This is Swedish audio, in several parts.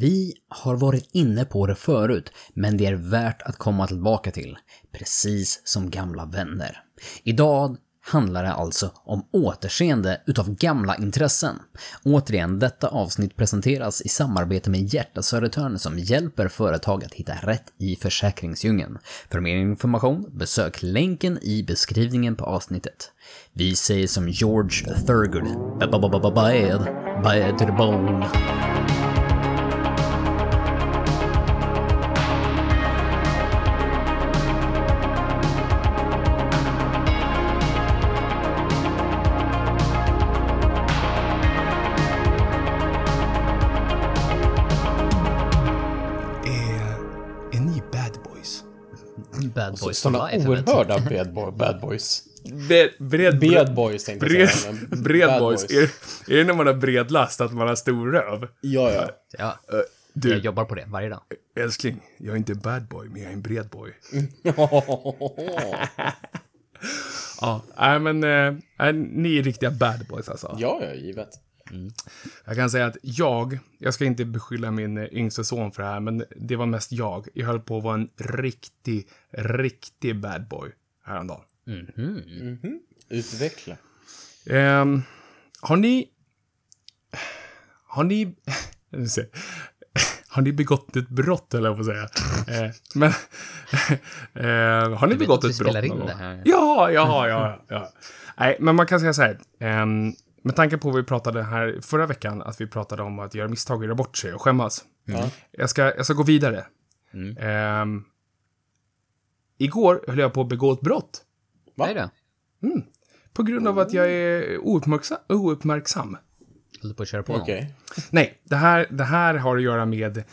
Vi har varit inne på det förut, men det är värt att komma tillbaka till, precis som gamla vänner. Idag handlar det alltså om återseende utav gamla intressen. Återigen, detta avsnitt presenteras i samarbete med Hjärta Södertörn som hjälper företag att hitta rätt i försäkringsdjungeln. För mer information, besök länken i beskrivningen på avsnittet. Vi säger som George Thurgood, bad, bad to the bone. Bad Boys Sådana jag oerhörda bad, boy, bad boys. Bred, bred, Bad boys tänkte jag bred, säga. men bred bad boys. Är, är det när man har bred last att man har stor röv? Ja, ja. Ja, Du, jag jobbar på det varje dag. älskling, jag är inte en bad boy, men jag är en bred boy. Ja, nej men, nej, ni är riktiga bad boys alltså. ja, ja, givet. Jag kan säga att jag, jag ska inte beskylla min eh, yngste son för det här, men det var mest jag. Jag höll på att vara en riktig, riktig bad boy häromdagen. Utveckla. Ehm, har ni... Har ni... Har ni begått ett brott, eller jag får säga. Eh, men... eh, har ni vet begått att vi ett brott spelar in det här. Ja, ja, ja, ja. Nej, men man kan säga så här. ehm, med tanke på vad vi pratade här förra veckan, att vi pratade om att göra misstag och göra bort sig och skämmas. Ja. Jag, ska, jag ska gå vidare. Ehm, igår höll jag på att begå ett brott. Va? Nej då. På grund av att jag är ouppmärksam. ouppmärksam. Håller på att köra på någon. Okej. Nej, det här, det här har att göra med eh,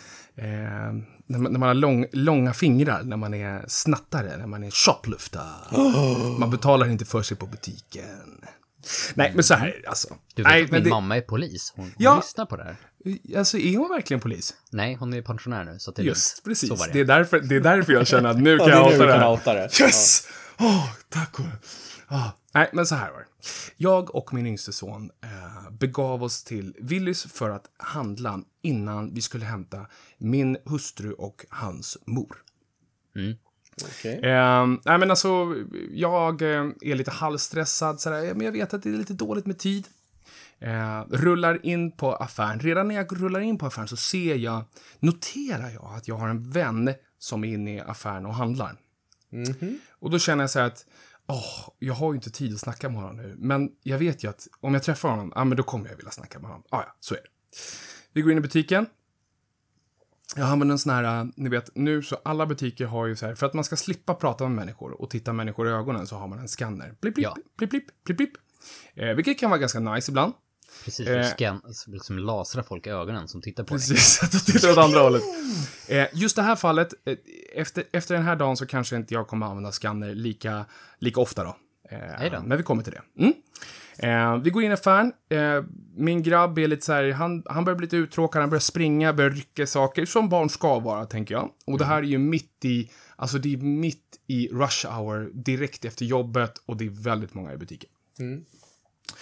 när, man, när man har lång, långa fingrar, när man är snattare, när man är shoplifter. Man betalar inte för sig på butiken. Nej, men så här, alltså. Du vet Nej, att men min det, mamma är polis? Hon, hon Ja. lyssnar på det här. Alltså, är hon verkligen polis? Nej, hon är pensionär nu, så det är Just, lugnt. Så precis. var Det. det. är därför, det är därför jag känner att nu kan Ja, jag outa det här. outa det. Yes! Åh, tack och... Ah. Nej, men så här var det. Jag och min yngste son eh, begav oss till Willys för att handla innan vi skulle hämta min hustru och hans mor. Okej. Eh, nej, men alltså, jag eh, är lite halvstressad, sådär, men jag vet att det är lite dåligt med tid. Eh, rullar in på affären. Redan när jag rullar in på affären så ser jag, noterar jag att jag har en vän som är inne i affären och handlar. Och då känner jag så här att, åh, jag har ju inte tid att snacka med honom nu. Men jag vet ju att om jag träffar honom, ja men då kommer jag vilja snacka med honom. Ah, ja, så är det. Vi går in i butiken. Jag använder en sån här, äh, ni vet, nu så alla butiker har ju så här, för att man ska slippa prata med människor och titta människor i ögonen så har man en scanner. Blipp, blipp, Ja. blipp, blipp, blipp, blipp. Eh, vilket kan vara ganska nice ibland. Precis, Eh. du scan, liksom lasra folk i ögonen som tittar på dig. Precis, att tittar åt andra hållet. Eh, just det här fallet, eh, efter, efter den här dagen så kanske inte jag kommer använda scanner lika, lika ofta då. Eh, men vi kommer till det. Mm. Eh, vi går in i affären. Eh, min grabb är lite så här, han, han börjar bli lite uttråkad, han börjar springa, börjar rycka saker, som barn ska vara, tänker jag. Och det här är ju mitt i, alltså det är mitt i rush hour, direkt efter jobbet, och det är väldigt många i butiken.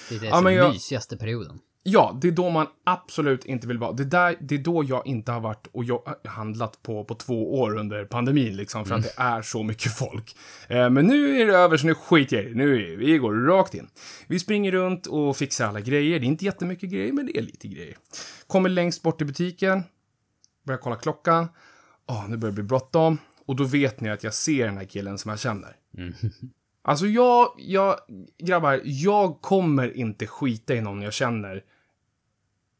Det är det Ja, som jag- mysigaste perioden. Ja, det är då man absolut inte vill vara. Det, där, det är då jag inte har varit och jag, handlat på, på två år under pandemin, liksom, för att det är så mycket folk. Eh, men nu är det över, så nu skiter jag i det. Nu vi går rakt in. Vi springer runt och fixar alla grejer. Det är inte jättemycket grejer, men det är lite grejer. Kommer längst bort i butiken, börjar kolla klockan. Åh, nu börjar det bli bråttom. Och då vet ni att jag ser den här killen som jag känner. Alltså jag, jag, grabbar, jag kommer inte skita i någon jag känner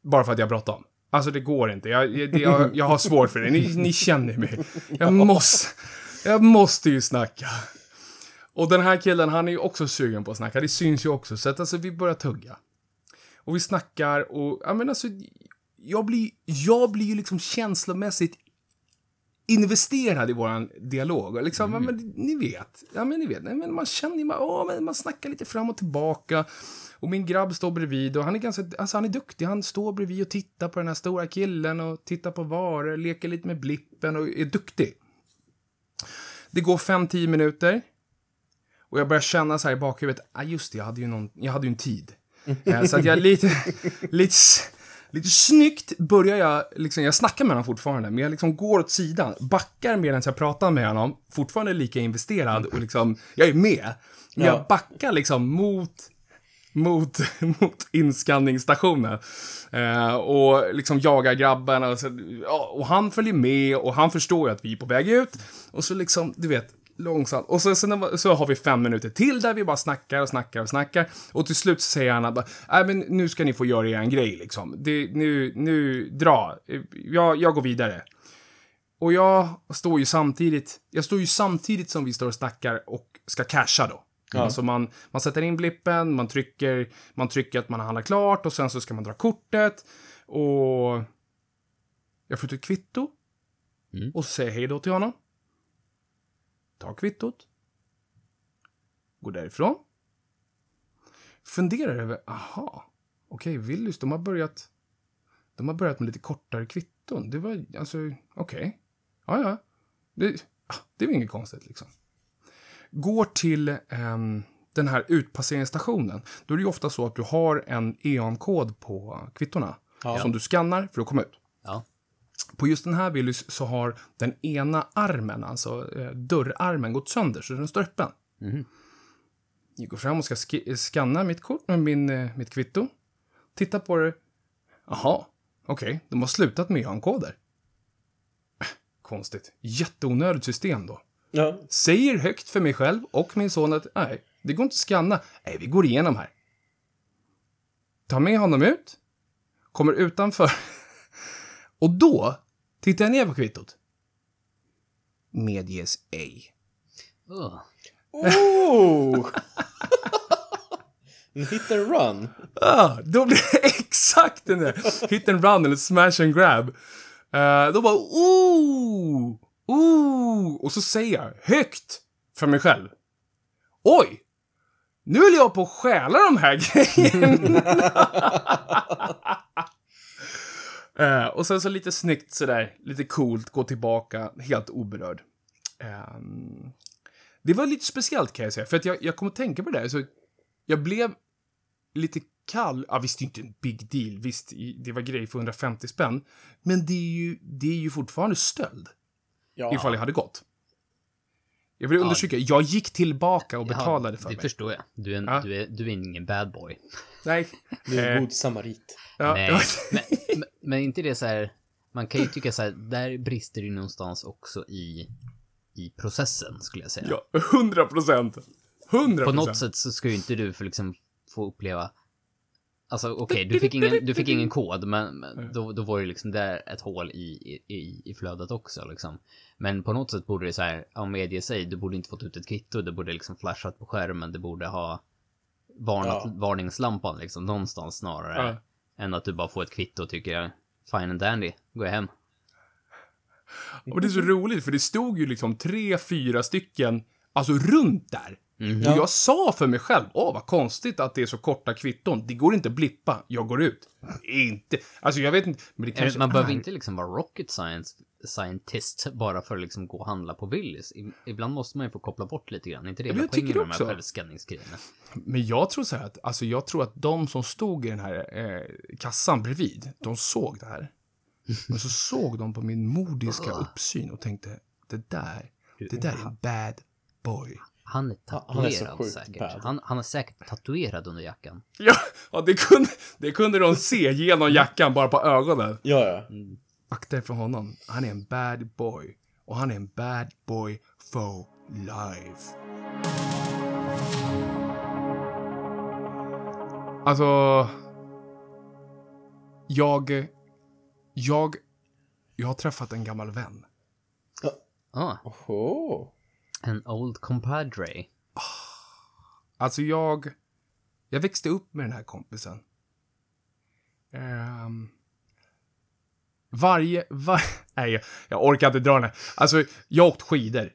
bara för att jag har bråttom. Alltså det går inte. Jag, det- jag, jag har svårt för det. Ni, ni känner mig. Jag måste, jag måste ju snacka. Och den här killen, han är ju också sugen på att snacka. Det syns ju också. Så att alltså vi börjar tugga. Och vi snackar och, ja men alltså, jag blir, jag blir ju liksom känslomässigt investerad i våran dialog. Liksom, ja, men ni vet. Ja, men ni vet. Nej, men man känner man, åh, men man snackar lite fram och tillbaka. Och min grabb står bredvid och han är ganska, alltså han är duktig. Han står bredvid och tittar på den här stora killen och tittar på varor, leker lite med blippen och är duktig. Det går fem tio minuter. Och jag börjar känna så här i bakhuvudet, ah, just det, jag hade ju, någon, jag hade ju en tid. Eh, så att jag lite, lite, s- lite snyggt börjar jag, liksom, jag snackar med honom fortfarande, men jag liksom går åt sidan, backar medan jag pratar med honom, fortfarande lika investerad och liksom, jag är med. Men Ja. jag backar liksom mot, mot, mot inskanningsstationen. Eh, och liksom jagar grabben och, så, ja, och han följer med och han förstår ju att vi är på väg ut. Och så liksom, du vet, långsamt. Och så, så, så har vi fem minuter till där vi bara snackar och snackar och snackar. Och till slut så säger han att nej men nu ska ni få göra er en grej liksom. Det, nu, nu, dra. Jag, jag går vidare. Och jag står ju samtidigt, jag står ju samtidigt som vi står och snackar och ska casha då. Alltså man, man sätter in blippen, man trycker, man trycker att man har handlat klart och sen så ska man dra kortet. Och jag får ut ett kvitto. Mm. Och säger hej då till honom. Tar kvittot. Går därifrån. Funderar över, aha. Okej, Willys, de har börjat... De har börjat med lite kortare kvitton. Det var, alltså, okej. Ja, ja. Det, ah, det var inget konstigt liksom. Går till ehm, den här utpasseringsstationen. Då är det ju ofta så att du har en EON-kod på kvittorna. Ja. Som du skannar för att komma ut. Ja. På just den här Willys så har den ena armen, alltså eh, dörrarmen, gått sönder så den står öppen. Mhm. Jag går fram och ska sk- skanna mitt kort med min, eh, mitt kvitto. Titta på det. Jaha, okej, de har slutat med EON-koder. Äh, Konstigt. Jätteonödigt system då. Ja. Säger högt för mig själv och min son att nej, det går inte att scanna. Nej, vi går igenom här. Tar med honom ut. Kommer utanför. Och då tittar jag ner på kvittot. Medges ej. Oh! en hit and run. Ah, då blir det exakt den där hit and run eller smash and grab. Uh, då bara ooh, ooh. Och så säger jag högt för mig själv. Oj! Nu är jag på att stjäla de här grejerna. Eh, och sen så lite snyggt sådär, lite coolt, gå tillbaka, helt oberörd. Ehm, det var lite speciellt kan jag säga, för att jag, jag kom att tänka på det där. Så jag blev lite kall. Ja, visst, det är inte en big deal. Visst, det var grej för 150 spänn. Men det är ju, det är ju fortfarande stöld, Ja. ifall jag hade gått. Jag vill understryka, jag gick tillbaka och betalade för det mig. förstår jag. Du är, en, Ja. du, är, du är ingen bad boy. Nej. Du är Eh, en god samarit. ja, Nej, ja. men, men, inte det så här. Man kan ju tycka så här, där brister det någonstans också i, i processen, skulle jag säga. Ja, 100 procent. 100 På något sätt så ska ju inte du för liksom få uppleva Alltså okej, du, fick ingen, du fick ingen kod, men, men då, då var det liksom där ett hål i, i, i flödet också liksom. Men på något sätt borde det så här, ja medge sig, du borde inte fått ut ett kvitto, det borde liksom flashat på skärmen, det borde ha varnat Ja. varningslampan liksom någonstans snarare. Ja. Än att du bara får ett kvitto och tycker fine and dandy, går jag hem. Och det är så roligt, för det stod ju liksom tre, fyra stycken, alltså runt där. Mhm. Och jag sa för mig själv, åh vad konstigt att det är så korta kvitton. Det går inte att blippa, jag går ut. Inte, alltså jag vet inte, men det kanske Man behöver inte liksom vara rocket science scientist bara för att liksom gå och handla på Willys. Ibland måste man ju få koppla bort lite grann. Inte det hela jag tycker poängen med de här självskanningsgrejerna. Men jag tror så här att, alltså jag tror att de som stod i den här eh, kassan bredvid, de såg det här. Men så såg de på min modiska uppsyn och tänkte, det där, det där är en bad boy. Han är han är tatuerad säkert. Han, han är säkert tatuerad under jackan. Ja, ja det, kunde, det kunde de se genom jackan bara på ögonen. Ja, ja. Akta er för honom. Han är en bad boy. Och han är en bad boy for life. Alltså... Jag... Jag... Jag har träffat en gammal vän. Ah, Oho. en old compadre. Alltså jag... Jag växte upp med den här kompisen. Ehm, varje... Var, nej, jag, jag orkar inte dra den här. Alltså, jag har åkt skidor.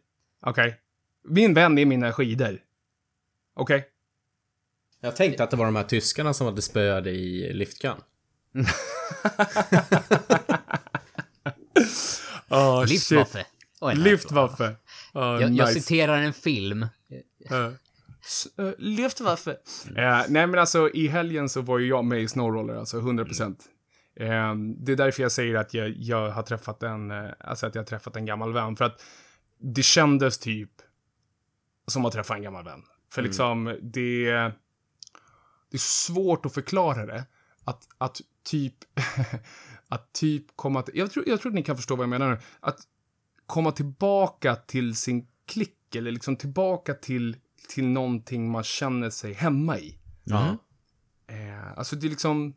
Okej? Min vän är mina skidor. Okej? Jag tänkte att det var de här tyskarna som hade spöade i liftgun. Oh, Liftwaffe. En Liftwaffe. Oh, Jag, jag nice. citerar en film. Uh, s- uh, Liftwaffe. Eh, nej, men alltså i helgen så var ju jag med i Snowroller, alltså 100 procent. Eh, det är därför jag säger att jag, jag har träffat en, eh, alltså att jag har träffat en gammal vän. För att det kändes typ som att träffa en gammal vän. För liksom, det, det är svårt att förklara det. Att, att typ, att typ komma till, jag tror, jag tror att ni kan förstå vad jag menar nu. Att komma tillbaka till sin klick, eller liksom tillbaka till, till någonting man känner sig hemma i. Ja. Eh, alltså det är liksom,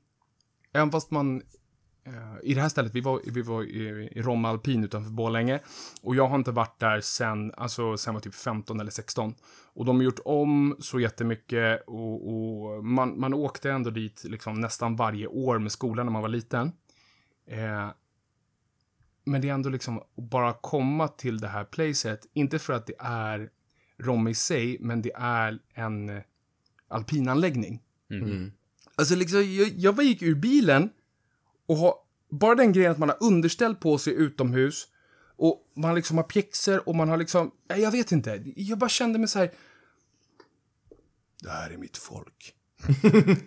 även fast man, eh, i det här stället, vi var, vi var i, i Romme Alpin utanför Borlänge. Och jag har inte varit där sen, alltså sen var typ 15 eller 16. Och de har gjort om så jättemycket och, och man, man åkte ändå dit liksom nästan varje år med skolan när man var liten. Eh, men det är ändå liksom att bara komma till det här placet, inte för att det är Romme i sig, men det är en eh, alpinanläggning. Mm. Alltså liksom, jag, jag gick ur bilen och har, bara den grejen att man har underställ på sig utomhus och man liksom har pjäxor och man har liksom, nej, jag vet inte, jag bara kände mig så här. Det här är mitt folk.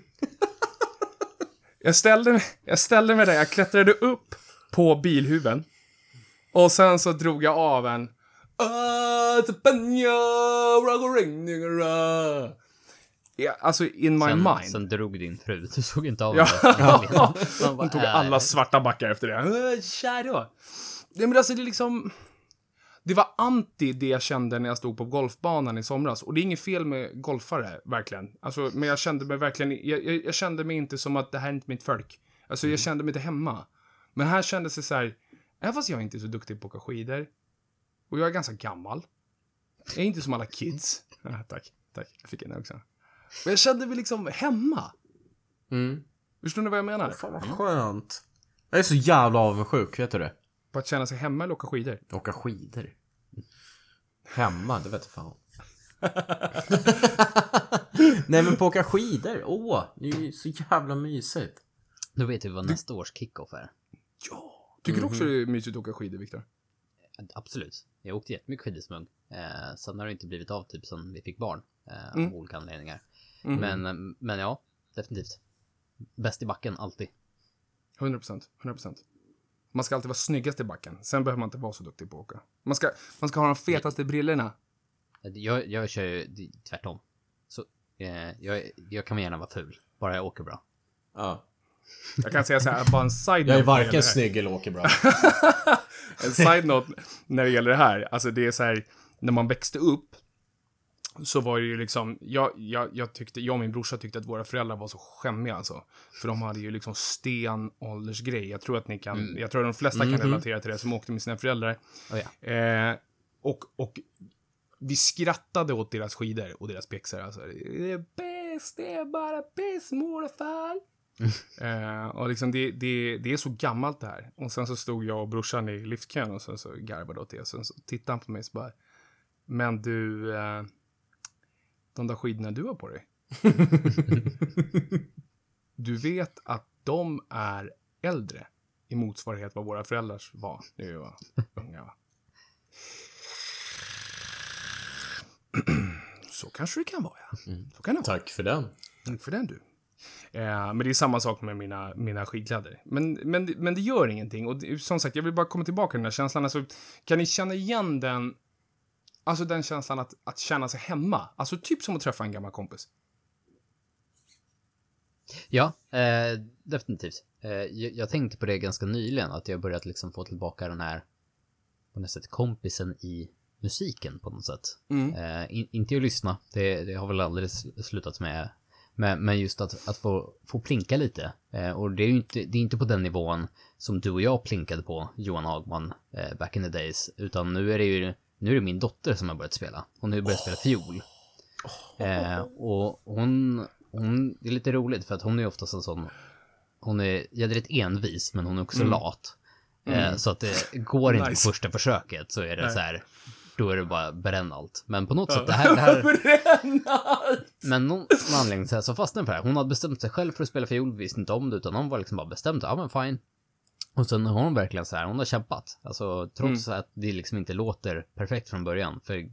jag, ställde mig, jag ställde mig där, jag klättrade upp på bilhuven och sen så drog jag av en Ja, alltså in my Sen, mind. sen drog din fru. Du såg inte av Ja. bara, Hon tog äh, alla svarta backar efter det. Äh, Tja då. Nej men alltså det är liksom... Det var anti det jag kände när jag stod på golfbanan i somras. Och det är inget fel med golfare, verkligen. Alltså, men jag kände mig verkligen... Jag, jag, jag kände mig inte som att det här är inte mitt folk. Alltså jag kände mig inte hemma. Men här kändes det så här... Även fast jag inte är så duktig på att åka skidor. Och jag är ganska gammal. Jag är inte som alla kids. Ja, tack, tack. Jag fick en också. Men jag kände mig liksom hemma. Mm. Förstår ni vad jag menar? Fan vad skönt. Jag är så jävla avundsjuk, vet du det? På att känna sig hemma eller åka skidor. Åka skidor. Hemma, det vet jag fan. Nej men på åka skidor, åh, det är ju så jävla mysigt. Då vet vi vad nästa års kickoff är. Ja. Tycker du också det är mysigt att åka skidor, Viktor? Absolut. Jag åkte jättemycket skidor som ung. Eh, sen har det inte blivit av typ sen vi fick barn. Eh, Mm. Av olika anledningar. Men, eh, men ja, definitivt. Bäst i backen, alltid. 100 procent. 100 procent. Man ska alltid vara snyggast i backen. Sen behöver man inte vara så duktig på att åka. Man ska, man ska ha de fetaste brillorna. Jag, jag kör ju tvärtom. Så, eh, jag, jag kan gärna vara ful, bara jag åker bra. Ja. Jag kan säga så här, bara en side Jag är varken snygg eller åker bra. En side note när det gäller det här. Alltså det är så här, när man växte upp så var det ju liksom, jag, jag, jag tyckte, jag och min brorsa tyckte att våra föräldrar var så skämmiga alltså. För de hade ju liksom stenåldersgrej. Jag tror att ni kan, jag tror att de flesta kan relatera till det som åkte med sina föräldrar. Oh, ja. Eh, och, och vi skrattade åt deras skidor och deras pjäxor. Alltså, det är bäst, det är bara bäst morfar. eh, och liksom det, det, det är så gammalt det här. Och sen så stod jag och brorsan i liftkön och sen så garvade åt det. Sen så tittade han på mig och så bara, men du, eh, de där skidorna du har på dig. du vet att de är äldre i motsvarighet vad våra föräldrars var när vi var unga. Va? Så kanske det kan vara, ja. Så kan det vara. Tack för den. Tack för den, du. Eh, men det är samma sak med mina, mina skidkläder. Men, men, men det gör ingenting. Och det, som sagt, jag vill bara komma tillbaka till den här känslan. Alltså, kan ni känna igen den, alltså den känslan att, att känna sig hemma? Alltså typ som att träffa en gammal kompis. Ja, eh, definitivt. Eh, jag, jag tänkte på det ganska nyligen, att jag börjat liksom få tillbaka den här, på något sätt, kompisen i musiken på något sätt. Eh, in, inte att lyssna, det, det har väl aldrig sl- slutat med. Men, men just att, att få, få plinka lite. Eh, och det är ju inte, det är inte på den nivån som du och jag plinkade på, Johan Hagman, eh, back in the days. Utan nu är det ju, nu är det min dotter som har börjat spela. Hon har börjat spela fiol. Eh, och hon, hon, det är lite roligt för att hon är oftast en sån, hon är jädrigt envis men hon är också lat. Eh, så att det går inte Nice. på första försöket så är det så här, då är det bara bränn allt. Men på något sätt, det här, det här men någon, någon anledning så, här, så fastnade för det här. Hon hade bestämt sig själv för att spela fiol, visste inte om det utan hon var liksom bara bestämd, ja men fine. Och sen har hon verkligen så här, hon har kämpat. Alltså trots att det liksom inte låter perfekt från början. För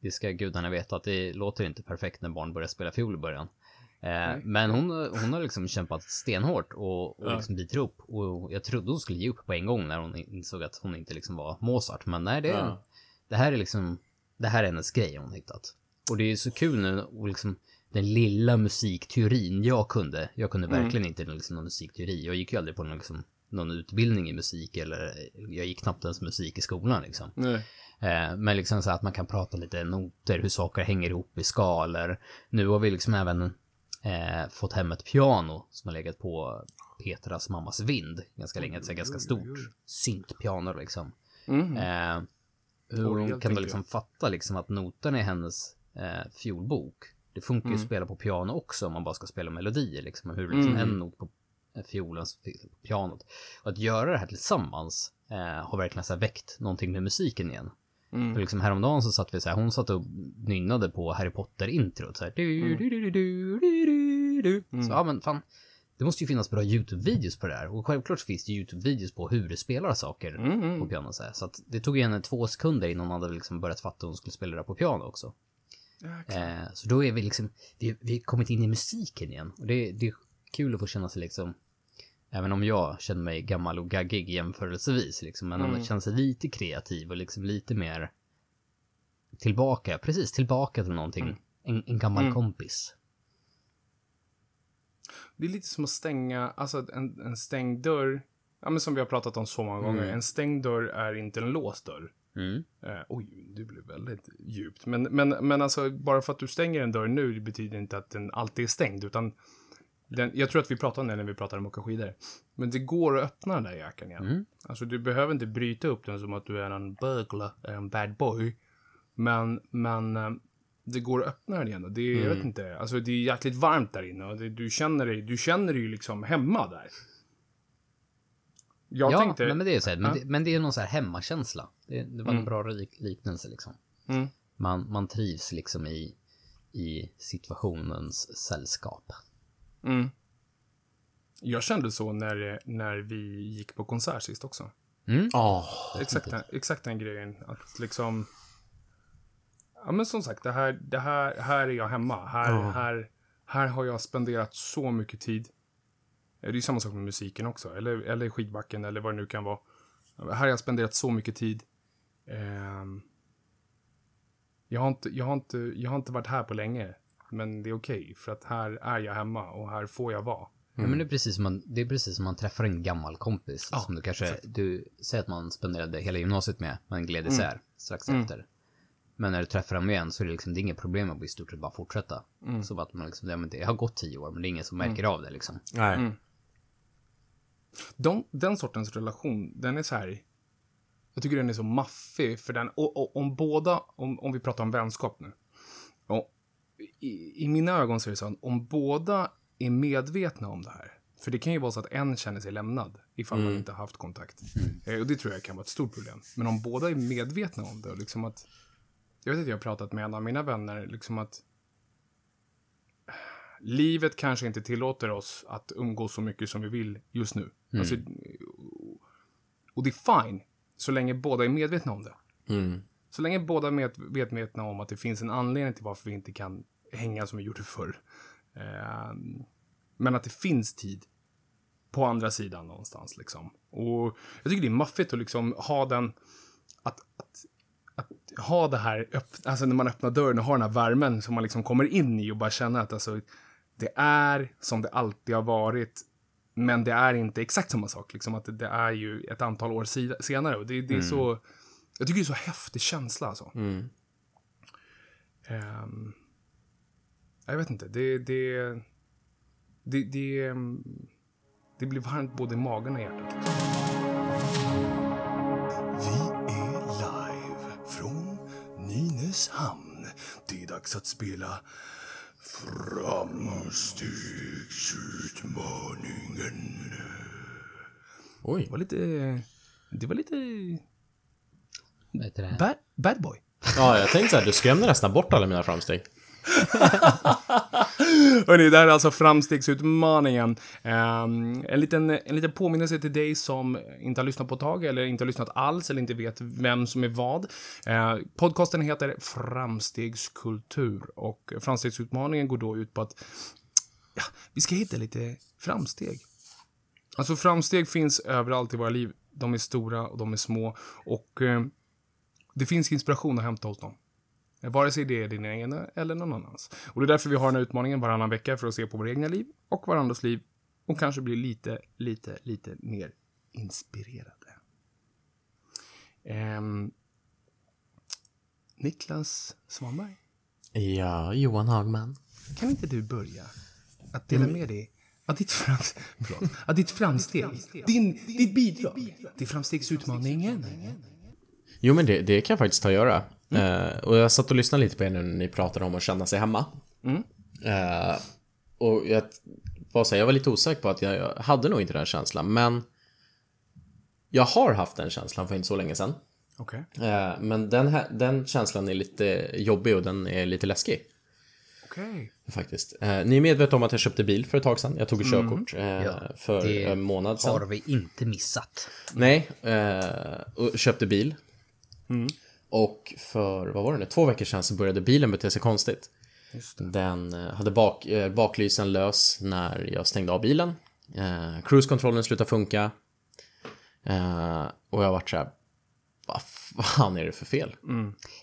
det ska gudarna veta att det låter inte perfekt när barn börjar spela fiol i början. Eh, men hon, hon har liksom kämpat stenhårt och, och liksom biter ihop. Och jag trodde hon skulle ge upp på en gång när hon insåg att hon inte liksom var Mozart. Men nej, det, Ja. det här är liksom, det här är hennes grej hon hittat. Och det är så kul nu och liksom den lilla musikteorin jag kunde. Jag kunde verkligen inte liksom någon musikteori. Jag gick ju aldrig på någon, liksom, någon utbildning i musik eller jag gick knappt ens musik i skolan liksom. Nej. Eh, men liksom så att man kan prata lite noter, hur saker hänger ihop i skalor. Nu har vi liksom även eh, fått hem ett piano som har legat på Petras mammas vind ganska länge. Ett ganska stort syntpiano liksom. Mm. Eh, hur hon kan då liksom fatta liksom att noterna i hennes eh, fiolbok, det funkar ju Mm. att spela på piano också om man bara ska spela melodier liksom. Hur liksom Mm. en not på fiolen pianot. Och att göra det här tillsammans eh, har verkligen så här väckt någonting med musiken igen. Mm. För liksom häromdagen så satt vi så här, hon satt och nynnade på Harry Potter-introt så här. Du, Mm. du, du, du, du, du. Så ja men fan, det måste ju finnas bra YouTube-videos på det där. Och självklart finns det YouTube-videos på hur du spelar saker Mm, mm. på piano så här. Så att det tog henne två sekunder innan hon hade liksom börjat fatta hur hon skulle spela det på piano också. Eh, så då är vi liksom, vi, vi har kommit in i musiken igen. Och det, det är kul att få känna sig liksom, även om jag känner mig gammal och gaggig jämförelsevis liksom, men Mm. mm. känna sig lite kreativ och liksom lite mer tillbaka, precis tillbaka till någonting, Mm. en, en gammal Mm. kompis. Det är lite som att stänga, alltså en, en stängd dörr. Ja, men som vi har pratat om så många gånger. En stängd dörr är inte en låst dörr. Mm. Eh, oj, det blev väldigt djupt. Men, men, men alltså, bara för att du stänger en dörr nu det betyder inte att den alltid är stängd. Utan den, jag tror att vi pratade om det när vi pratade om att åka skidor. Men det går att öppna den där jäkeln igen. Mm. Alltså, du behöver inte bryta upp den som att du är en burglar, en bad boy. Men, men eh, det går att öppna den igen. Det, Jag vet inte, alltså det är jäkligt varmt där inne. Och det, du, känner dig, du känner dig ju liksom hemma där. Jag ja, tänkte... men det är så här, men, det, men det är någon så här hemmakänsla. Det, det var Mm. en bra lik, liknelse liksom. Mm. Man, man trivs liksom i, i situationens sällskap. Mm. Jag kände så när, när vi gick på konsert sist också. Mm. Åh, Exakt den, exakt den grejen. Att liksom... Ja, men som sagt, det här, det här, här är jag hemma. Här, Ja. här, här har jag spenderat så mycket tid. Det är ju samma sak med musiken också. Eller, eller skidbacken, eller vad det nu kan vara. Här har jag spenderat så mycket tid. Ehm, jag, har inte, jag, har inte, jag har inte varit här på länge. Men det är okej, för att här är jag hemma och här får jag vara. Ja, men det, är precis som man, det är precis som man träffar en gammal kompis. Ja, som du kanske, exakt. du säger att man spenderade hela gymnasiet med, men gled isär strax Mm. efter. Men när du träffar dem igen så är det liksom, det är inget problem att i stort sett bara fortsätta. Mm. Så att man liksom, ja, men det har gått tio år, men det är ingen som märker av det liksom. nej. Mm. De, den sortens relation, den är så här... Jag tycker den är så maffig, för den... Och, och, om båda, om, om vi pratar om vänskap nu. Och i, I mina ögon så är det så att om båda är medvetna om det här. För det kan ju vara så att en känner sig lämnad ifall man inte haft kontakt. Eh, och det tror jag kan vara ett stort problem. Men om båda är medvetna om det och liksom att... Jag vet att jag har pratat med en av mina vänner, liksom att livet kanske inte tillåter oss att umgås så mycket som vi vill just nu. Alltså, och det är fine, så länge båda är medvetna om det. Mm. Så länge båda är med, medvetna om att det finns en anledning till varför vi inte kan hänga som vi gjorde förr. Ehm, men att det finns tid på andra sidan någonstans. Liksom. Och jag tycker det är maffigt att liksom ha den... Att, att, att ha det här, öpp, alltså när man öppnar dörren och har den här värmen som man liksom kommer in i och bara känner att alltså, det är som det alltid har varit. Men det är inte exakt samma sak. Liksom, att det, det är ju ett antal år sida, senare. Och det, det är så... Jag tycker det är så häftig känsla alltså. Mm. Ehm, jag vet inte, det... Det, det, det, det blir varmt både i magen och hjärtat. Vi är live från Nynäshamn. Det är dags att spela Framstegsutmaningen. Oj. Det var lite... Det var lite... Bad, bad boy. Ja, jag tänkte såhär, du skrämde nästan bort alla mina framsteg. Hörrni, det här är alltså framstegsutmaningen. Ehm, en, liten, en liten påminnelse till dig som inte har lyssnat på ett tag, eller inte har lyssnat alls, eller inte vet vem som är vad. Eh, podcasten heter Framstegskultur och framstegsutmaningen går då ut på att ja, vi ska hitta lite framsteg. Alltså framsteg finns överallt i våra liv. De är stora och de är små. Och eh, det finns inspiration att hämta hos dem. Vare sig det är din egen eller någon annans. Och det är därför vi har den här utmaningen varannan vecka för att se på våra egna liv och varandras liv. Och kanske bli lite, lite, lite mer inspirerade. Ehm, Niklas Svanberg, Ja, Johan Hagman. kan inte du börja att dela med dig av ditt, fram, förlåt, av ditt framsteg, din, ditt bidrag till framstegsutmaningen? Jo, men det, det kan jag faktiskt ta och göra. Eh, och jag satt och lyssnade lite på er nu när ni pratade om att känna sig hemma. Eh, och jag var så här, jag var lite osäker på att jag, jag hade nog inte den känslan, men jag har haft den känslan för inte så länge sedan. Okej. Eh, men den, här, den känslan är lite jobbig och den är lite läskig. Okej. Faktiskt. Eh, ni är medvetna om att jag köpte bil för ett tag sedan. Jag tog ett körkort eh, Ja, för det en månad sedan. Har vi inte missat. Nej, eh, och köpte bil. Och för, vad var det nu, två veckor sedan så började bilen bete sig konstigt. Den eh, hade bak, eh, baklysen lös när jag stängde av bilen. Eh, Cruise-kontrollen slutade funka. Eh, och jag vart såhär, vad fan är det för fel?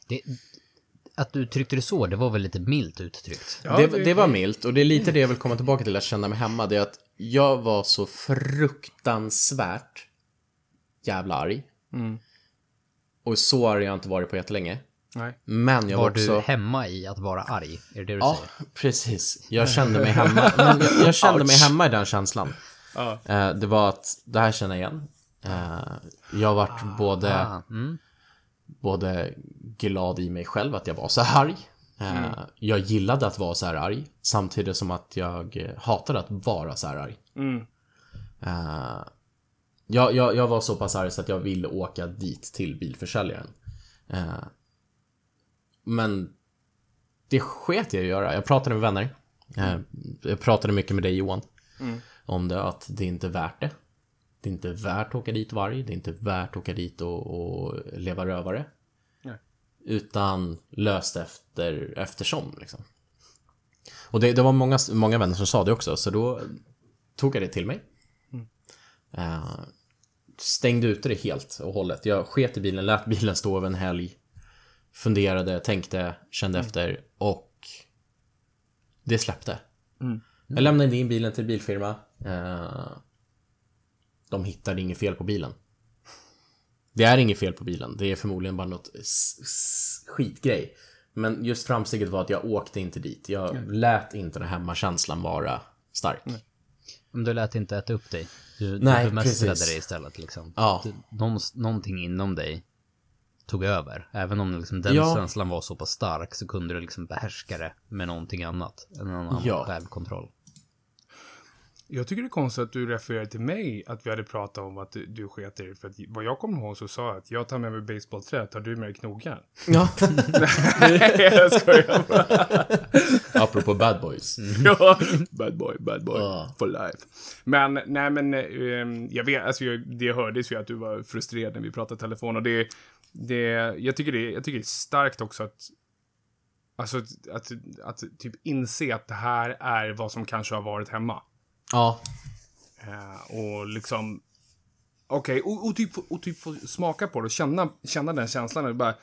Det, att du uttryckte det så, det var väl lite milt uttryckt? Ja, det, det- var milt och det är lite det jag vill komma tillbaka till att känna mig hemma. Det är att jag var så fruktansvärt jävla arg. Och så har jag inte varit på jättelänge. Nej. Men jag var, Var också... du hemma i att vara arg? Är det det du Ja, säger? precis. Jag kände mig hemma. Men jag, jag kände mig hemma i den känslan. Ja. Eh, det var att, det här känner jag igen. Eh, jag vart både, Ah, mm. både glad i mig själv att jag var så här arg. Eh, Jag gillade att vara så här arg. Samtidigt som att jag hatade att vara så här arg. Mm. Jag, jag, jag var så pass arg så att jag ville åka dit till bilförsäljaren. Eh, men det sket jag att göra. Jag pratade med vänner. Eh, jag pratade mycket med dig Johan. Om det, att det är inte värt det. Det är inte värt att åka dit varg. Det är inte värt att åka dit och, och leva rövare. Nej. Utan löst efter, eftersom liksom. Och det, det var många, många vänner som sa det också, så då tog jag det till mig. Eh, stängde ute det helt och hållet. Jag sket i bilen, lät bilen stå över en helg. Funderade, tänkte, kände efter och det släppte. Jag lämnade in bilen till bilfirma. Eh, de hittade inget fel på bilen. Det är inget fel på bilen. Det är förmodligen bara något skitgrej. Men just framsteget var att jag åkte inte dit. Jag lät inte den hemmakänslan vara stark. Men du lät inte äta upp dig. Du, Nej, du bemästrade precis. det istället liksom. Ja. Du, någon, någonting inom dig tog över. Även om liksom den Ja. känslan var så pass stark så kunde du liksom behärska det med någonting annat. En annan Ja. självkontroll. Jag tycker det är konstigt att du refererar till mig, att vi hade pratat om att du, du sket i. För att vad jag kommer ihåg så sa jag att jag tar med mig basebollträ, tar du med dig knogjärn? Ja. Nej, jag skojar bara. Apropå bad boys. ja, bad boy, bad boy, Ja. for life. Men, nej men, ehm, jag vet, alltså jag, det hördes ju att du var frustrerad när vi pratade telefon och det, det, jag tycker det, jag tycker det är starkt också att, alltså att, att, att typ inse att det här är vad som kanske har varit hemma. Ja. Eh, och liksom, okej, och, och, typ, och typ få smaka på det och känna, känna den känslan. Och bara,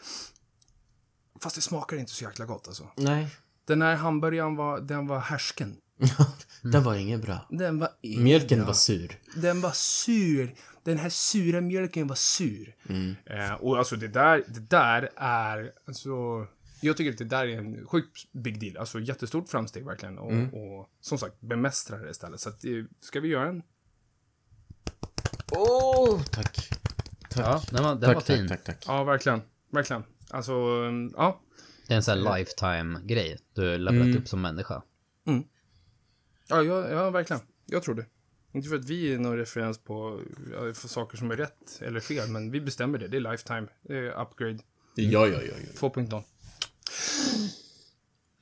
fast det smakar inte så jäkla gott alltså. Nej. Den här hamburgaren var, den var härsken. Den var inget bra. Den var inget Mjölken bra. var sur. Den var sur. Den här sura mjölken var sur. Eh, och alltså det där, det där är, alltså, jag tycker att det där är en sjukt big deal. Alltså jättestort framsteg verkligen. Och, och som sagt, bemästra det istället. Så att, eh, ska vi göra en? Åh, tack. Tack. Ja, den var, den tack, var fin. tack, tack, tack. Ja, verkligen. Verkligen. Alltså, mm, ja. Det är en sån här lifetime-grej. Du har levlat Mm. upp som människa. Ja, ja, ja, verkligen. Jag tror det. Inte för att vi är någon referens på saker som är rätt eller fel, men vi bestämmer det. Det är lifetime. Är upgrade Ja, ja, ja. ja. 2.0.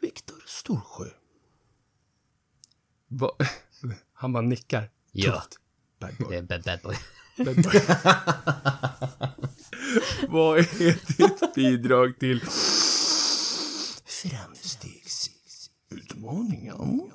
Viktor Storsjö. Va? Han bara nickar. Ja. Tufft. Bad boy. Det är bad, bad boy. Bad boy. Vad är ditt bidrag till framstegsutmaningen?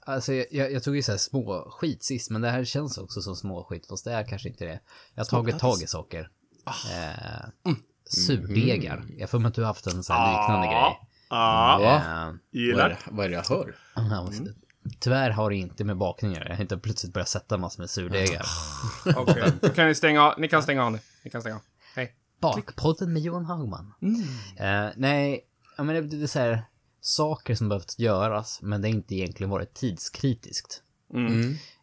alltså jag, jag, jag tog ju så här små skit sist, men det här känns också som små skit, fast det är kanske inte det. Jag har tagit tag i saker. Eh, surdegar. Jag har för mig att du har haft en sån här liknande grej. Ja, Eh, Vad är, gillar. vad är det jag hör? Tyvärr har det inte med bakning att göra. Jag har inte plötsligt börjat sätta massor med surdegar. Okej, Då kan ni stänga av. Ni kan stänga av nu. Ni kan stänga av. Hej. Bakpodden med Johan Hagman. Eh, nej, ja, men det, är så här saker som behövt göras, men det har inte egentligen varit tidskritiskt.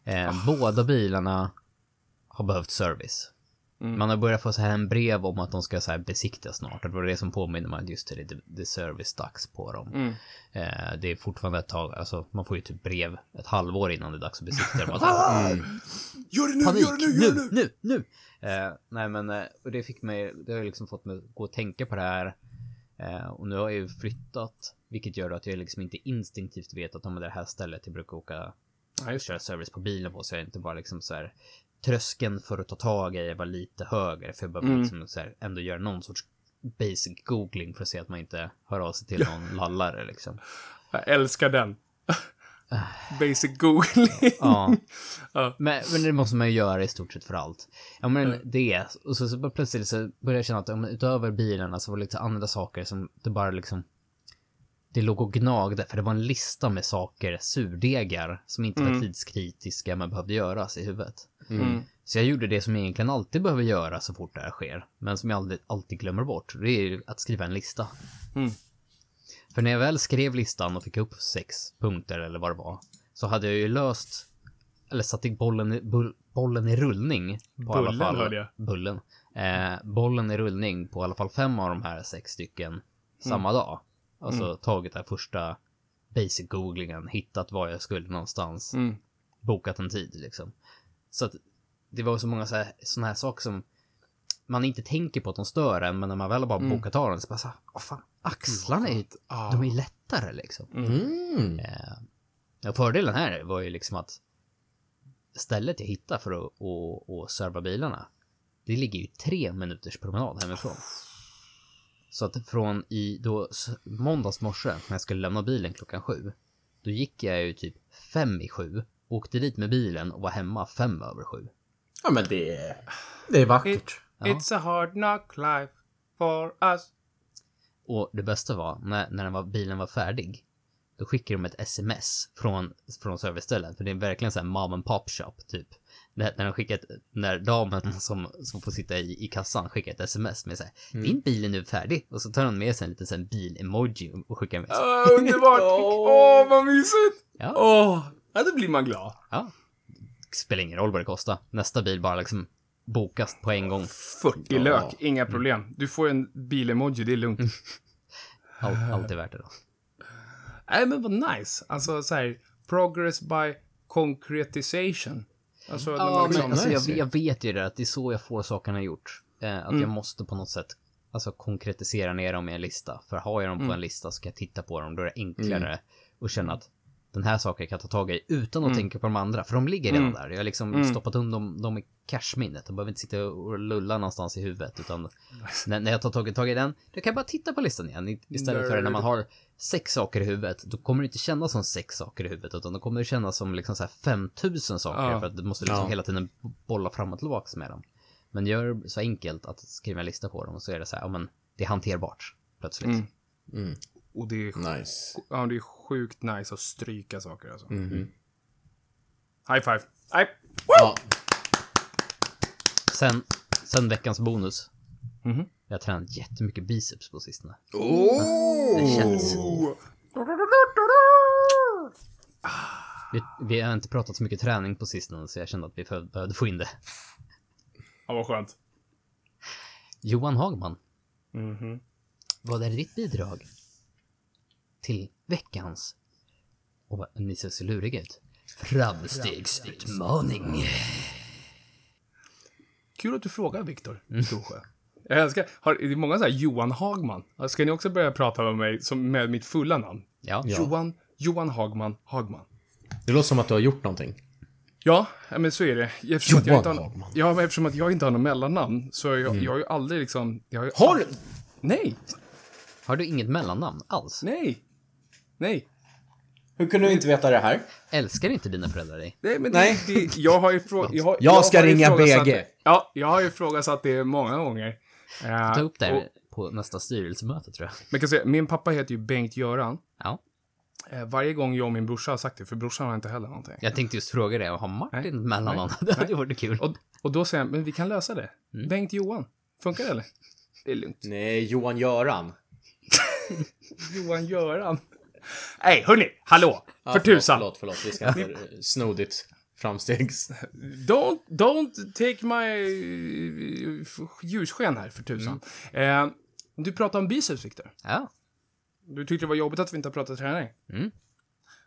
Eh, Båda bilarna har behövt service. Man har börjat få så här en brev om att de ska så här besiktas snart. Det var det som påminner mig just till det, det är service-dags på dem. Eh, det är fortfarande ett tag, alltså man får ju typ brev ett halvår innan det är dags att besikta dem. Att, ah, Gör det nu, panik, gör det nu, gör det nu, nu! nu, nu! Eh, nej men, eh, och det fick mig, det har liksom fått mig att gå och tänka på det här. Eh, och nu har jag ju flyttat, vilket gör att jag liksom inte instinktivt vet att om det är det här stället jag brukar åka Ja, just köra service på bilen på, så jag inte bara liksom så här tröskeln för att ta tag i var lite högre, för jag behöver Mm. liksom så här, ändå göra någon sorts basic googling för att se att man inte hör av sig till någon lallare liksom. Jag älskar den. Basic googling. Ja. Ja. Men, men det måste man ju göra i stort sett för allt. Ja men det, och så, så plötsligt så började jag känna att utöver bilarna så var det lite andra saker som det bara liksom det låg och gnagde, för det var en lista med saker, surdegar, som inte var tidskritiska men behövde göras i huvudet. Mm. Så jag gjorde det som jag egentligen alltid behöver göra så fort det här sker, men som jag alltid, alltid glömmer bort. Det är att skriva en lista. Mm. För när jag väl skrev listan och fick upp sex punkter eller vad det var, så hade jag ju löst, eller satt i bollen i, bull, bollen i rullning. På alla Bullen fall, hörde jag. Bullen. Eh, bollen i rullning på i alla fall fem av de här sex stycken samma dag. Alltså tagit den första basic googlingen, hittat var jag skulle någonstans, Mm. bokat en tid liksom. Så att det var så många så här, saker som man inte tänker på att de stör en, men när man väl har bara bokat av den så bara så här, åh fan, axlarna är ju, Ah. de är lättare liksom. Mm. Ja, fördelen här var ju liksom att stället jag hittade för att och, och serva bilarna, det ligger ju tre minuters promenad hemifrån. Så att från i då måndags morse när jag skulle lämna bilen klockan sju, då gick jag ju typ fem i sju, åkte dit med bilen och var hemma fem över sju. Ja, men det är, det är vackert. It's a hard knock life for us. Och det bästa var, när, när den var, bilen var färdig, då skickade de ett sms från, från servicestället. För det är verkligen så här mom and pop shop, typ. När, när de skickar ett, när damen som, som får sitta i, i kassan skickar ett sms med så här, din bil är nu färdig. Och så tar hon med sig en liten sån bil-emoji och- skickar med. Så, Åh, underbart! Åh, vad mysigt! Ja. Åh, ja, då blir man glad. ja. Spelar ingen roll vad det kostar. Nästa bil bara liksom bokas på en gång. 40 lök, inga problem. Du får en bil-emoji, det är lugnt. All, allt är värt det då. Nej, men vad nice. Alltså så här, progress by concretization. Alltså, Ja, men liksom, alltså, jag, nice ju. jag vet ju det, att det är så jag får sakerna gjort. Eh, att jag måste på något sätt alltså, konkretisera ner dem i en lista. För har jag dem på en lista så kan jag titta på dem, då är det enklare att känna att den här saken kan jag ta tag i utan att tänka på de andra. För de ligger redan där. Jag har liksom stoppat undan dem, dem i cashminnet. De behöver inte sitta och lulla någonstans i huvudet. Utan när, när jag tar tag, tag i den, då kan jag bara titta på listan igen. I- Istället för när man har sex saker i huvudet, då kommer det inte kännas som sex saker i huvudet. Utan då kommer det kännas som liksom så här 5000 saker. Ja. För att du måste liksom Ja. hela tiden bolla fram och tillbaka med dem. Men gör det så enkelt att skriva en lista på dem och så är det så här, ja men det är hanterbart plötsligt. Mm. och det är, Nice. ja, det är sjukt nice att stryka saker alltså. Mm. High five. Nej. Ja. Sen, sen veckans bonus. Mhm. Jag har tränat jättemycket biceps på sistone. Oh! Det känns. Vi, vi har inte pratat så mycket träning på sistone så jag kände att vi behövde få in det. Ja, vad skönt. Johan Hagman, Mhm. vad är ditt bidrag till veckans, och ni ser så luriga ut, framstegsutmaning? Kul att du frågar, Viktor Mm. Jag älskar, har, det är många så här Johan Hagman. Ska ni också börja prata med mig som, med mitt fulla namn? Ja, Johan, Johan Hagman Hagman. Det låter som att du har gjort någonting. Ja, men så är det. Eftersom att jag Johan inte har, Hagman. ja, men eftersom att jag inte har något mellannamn så jag, jag har ju aldrig liksom... Jag har, ju Har du? Nej, Har du inget mellannamn alls? nej, nej. Hur kunde du inte veta det här? Älskar inte dina föräldrar dig? Nej, men Nej. Det, det, jag har ju frå- jag, har, Jag ska ringa BG. det. Ja, jag har ju ifrågasatt det många gånger. Eh, Ta upp det och- på nästa styrelsemöte tror jag. Men kan säga, min pappa heter ju Bengt-Göran. Ja. Eh, varje gång jag och min brorsa har sagt det, för brorsan har inte heller någonting. Jag tänkte just fråga det, har Martin Nej. mellannamn? Det hade varit kul. Och, och då säger han, men vi kan lösa det. Mm. Bengt-Johan. Funkar det eller? Det är lugnt. Nej, Johan-Göran. Johan-Göran. Nej, hörni, hallå! Ja, för förlåt, tusan. Förlåt, förlåt. Vi ska inte sno ditt framstegs... Don't, don't take my eh, ljussken här, för tusan. Mm. Eh, du pratade om biceps, Victor. Ja. Du tyckte det var jobbigt att vi inte har pratat träning. Mm.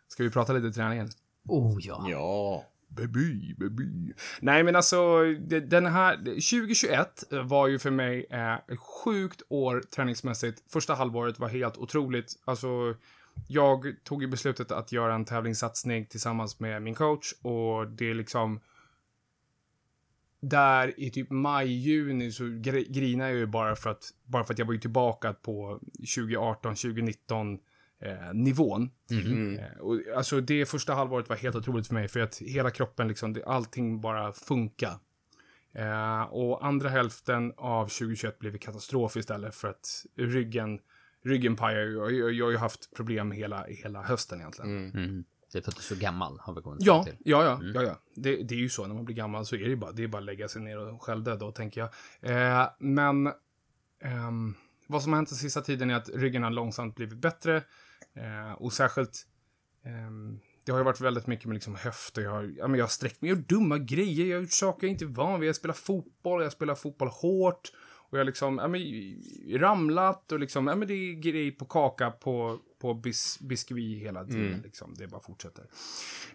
Ska vi prata lite träningen? Oh ja. Ja. Baby, baby. Nej, men alltså, den här... 2021 var ju för mig eh, ett sjukt år träningsmässigt. Första halvåret var helt otroligt. Alltså, jag tog ju beslutet att göra en tävlingssatsning tillsammans med min coach och det är liksom... Där i typ maj, juni så gr- grinar jag ju bara för att, bara för att jag var ju tillbaka på 2018, 2019 eh, nivån. Mm. Eh, Och, alltså det första halvåret var helt otroligt för mig för att hela kroppen, liksom, det, allting bara funkar. Eh, och andra hälften av 2021 blev katastrof istället för att ryggen, ryggen pajar ju. Jag, jag, jag har ju haft problem hela, hela hösten egentligen. Mm. Det är för att du är så gammal, har vi kommit Ja, fram till. ja, ja, ja, ja. Det, det är ju så när man blir gammal så är det ju bara, det är bara att lägga sig ner och självdöda tänker jag. Eh, men ehm, vad som har hänt den sista tiden är att ryggen har långsamt blivit bättre. Eh, och särskilt, ehm, det har ju varit väldigt mycket med liksom höfter. Jag har, ja, men jag har sträckt mig, jag gör dumma grejer, jag har gjort saker jag inte är van vid. Jag spelar fotboll, jag spelar fotboll hårt. Och jag liksom, ja men, ramlat och liksom, ja men det är grej på kaka på, på bis, biskvi hela tiden liksom. Det bara fortsätter.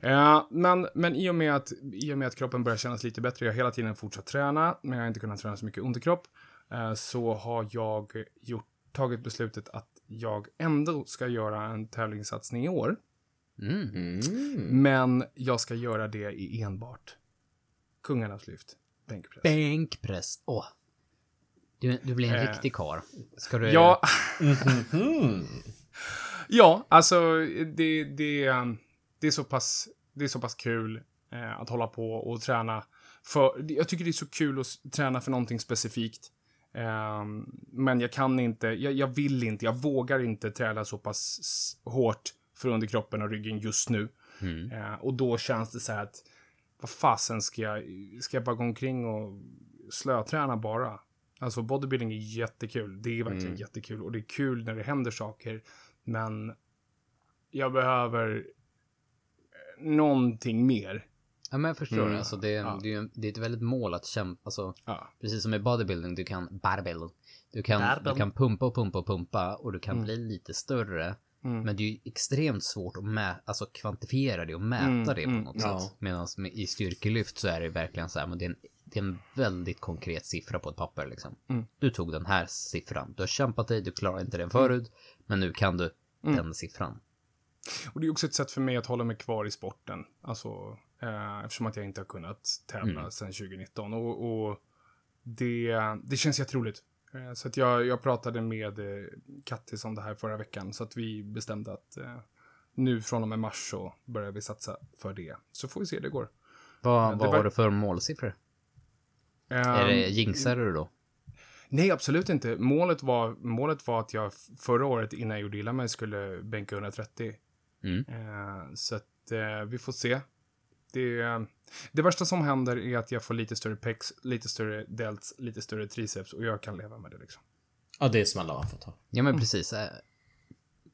Eh, men, men i och, med att, i och med att kroppen börjar kännas lite bättre, jag har hela tiden fortsatt träna, men jag har inte kunnat träna så mycket underkropp, eh, så har jag gjort, tagit beslutet att jag ändå ska göra en tävlingssatsning i år. Mm. Mm. Men jag ska göra det i enbart kungarnas lyft, bänkpress. Bänkpress. Åh. Du, du blir en Eh. riktig karl. Ska du... Ja, Mhm. ja, alltså det, det, um, det, är så pass, det är så pass kul eh, att hålla på och träna. För, jag tycker det är så kul att träna för någonting specifikt. Ehm, men jag kan inte, jag, jag vill inte, jag vågar inte träna så pass hårt för underkroppen och ryggen just nu. Mm. Eh, och då känns det så här att, vad fasen ska jag, ska jag bara gå omkring och slöträna bara? Alltså bodybuilding är jättekul, det är verkligen Mm. jättekul och det är kul när det händer saker, men jag behöver eh, någonting mer. Ja, men jag förstår. Mm. Alltså, det, Ja. det, är det är ett väldigt mål att kämpa. Alltså, Ja. precis som i bodybuilding, du kan... Bodybuilding. Du kan, du kan pumpa och pumpa och pumpa och du kan bli lite större. Mm. Men det är ju extremt svårt att mä alltså kvantifiera det och mäta Mm, det på mm, något ja. sätt. Medan i styrkelyft så är det verkligen så här, men det är, en, det är en väldigt konkret siffra på ett papper liksom. Mm. Du tog den här siffran. Du har kämpat dig, du klarade inte den förut, men nu kan du Mm. den siffran. Och det är också ett sätt för mig att hålla mig kvar i sporten. Alltså, eh, eftersom att jag inte har kunnat tävla Mm. sedan 2019. Och, och det, det känns jätteroligt. Eh, så att jag, jag pratade med eh, Kattis om det här förra veckan. Så att vi bestämde att eh, nu från och med mars så börjar vi satsa för det. Så får vi se hur det går. Vad, det vad var- har du för målsiffror? Är Ehm, det jinxade du då? Nej, absolut inte. Målet var, målet var att jag förra året innan jag gjorde illa mig skulle bänka 130. Mm. Eh, så att eh, vi får se. Det, det värsta som händer är att jag får lite större pex, lite större delts, lite större triceps och jag kan leva med det liksom. Ja, det är smällar man får ta. Ja men precis. äh,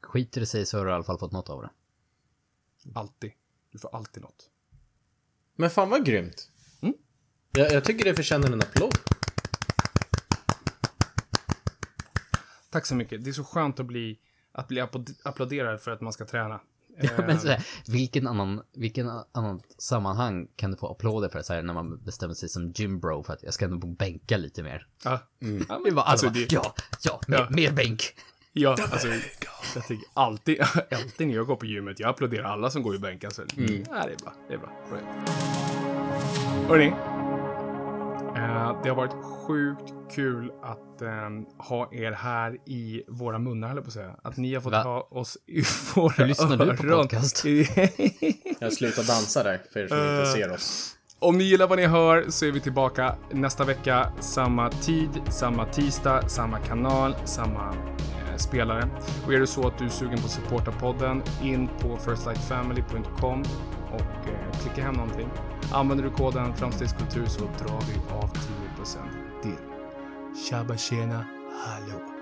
Skiter det sig så har du i alla fall fått något av det. Alltid. Du får alltid något. Men fan vad grymt. Mm. Jag, jag tycker det förtjänar en applåd. Tack så mycket. Det är så skönt att bli, att bli applåd- applåderad för att man ska träna. Eh, Men så här, vilken annan, vilken annan sammanhang kan du få applåder för så här, när man bestämmer sig som gymbro för att jag ska nog bänka lite mer? ja. Ja, Det men, alltså, bara, det, ja, ja, mer, Ja. mer bänk. ja, alltså, jag tycker alltid, alltid när jag går på gymmet, jag applåderar alla som går i bänk. Alltså. Mm. Ja, det är bra. Det är bra. Eh, det har varit sjukt kul att eh, ha er här i våra munnar, höll på att säga. Att ni har fått Va? ha oss i våra Hur lyssnar du på öron. podcast? Jag slutar dansa där, för er som inte ser oss. Om ni gillar vad ni hör så är vi tillbaka nästa vecka. Samma tid, samma tisdag, samma kanal, samma eh, spelare. Och är det så att du är sugen på att supporta podden, in på firstlightfamily.com och eh, klicka hem någonting. Använder du koden framstegskultur så drar vi av 10% till. Tjaba tjena, hallå!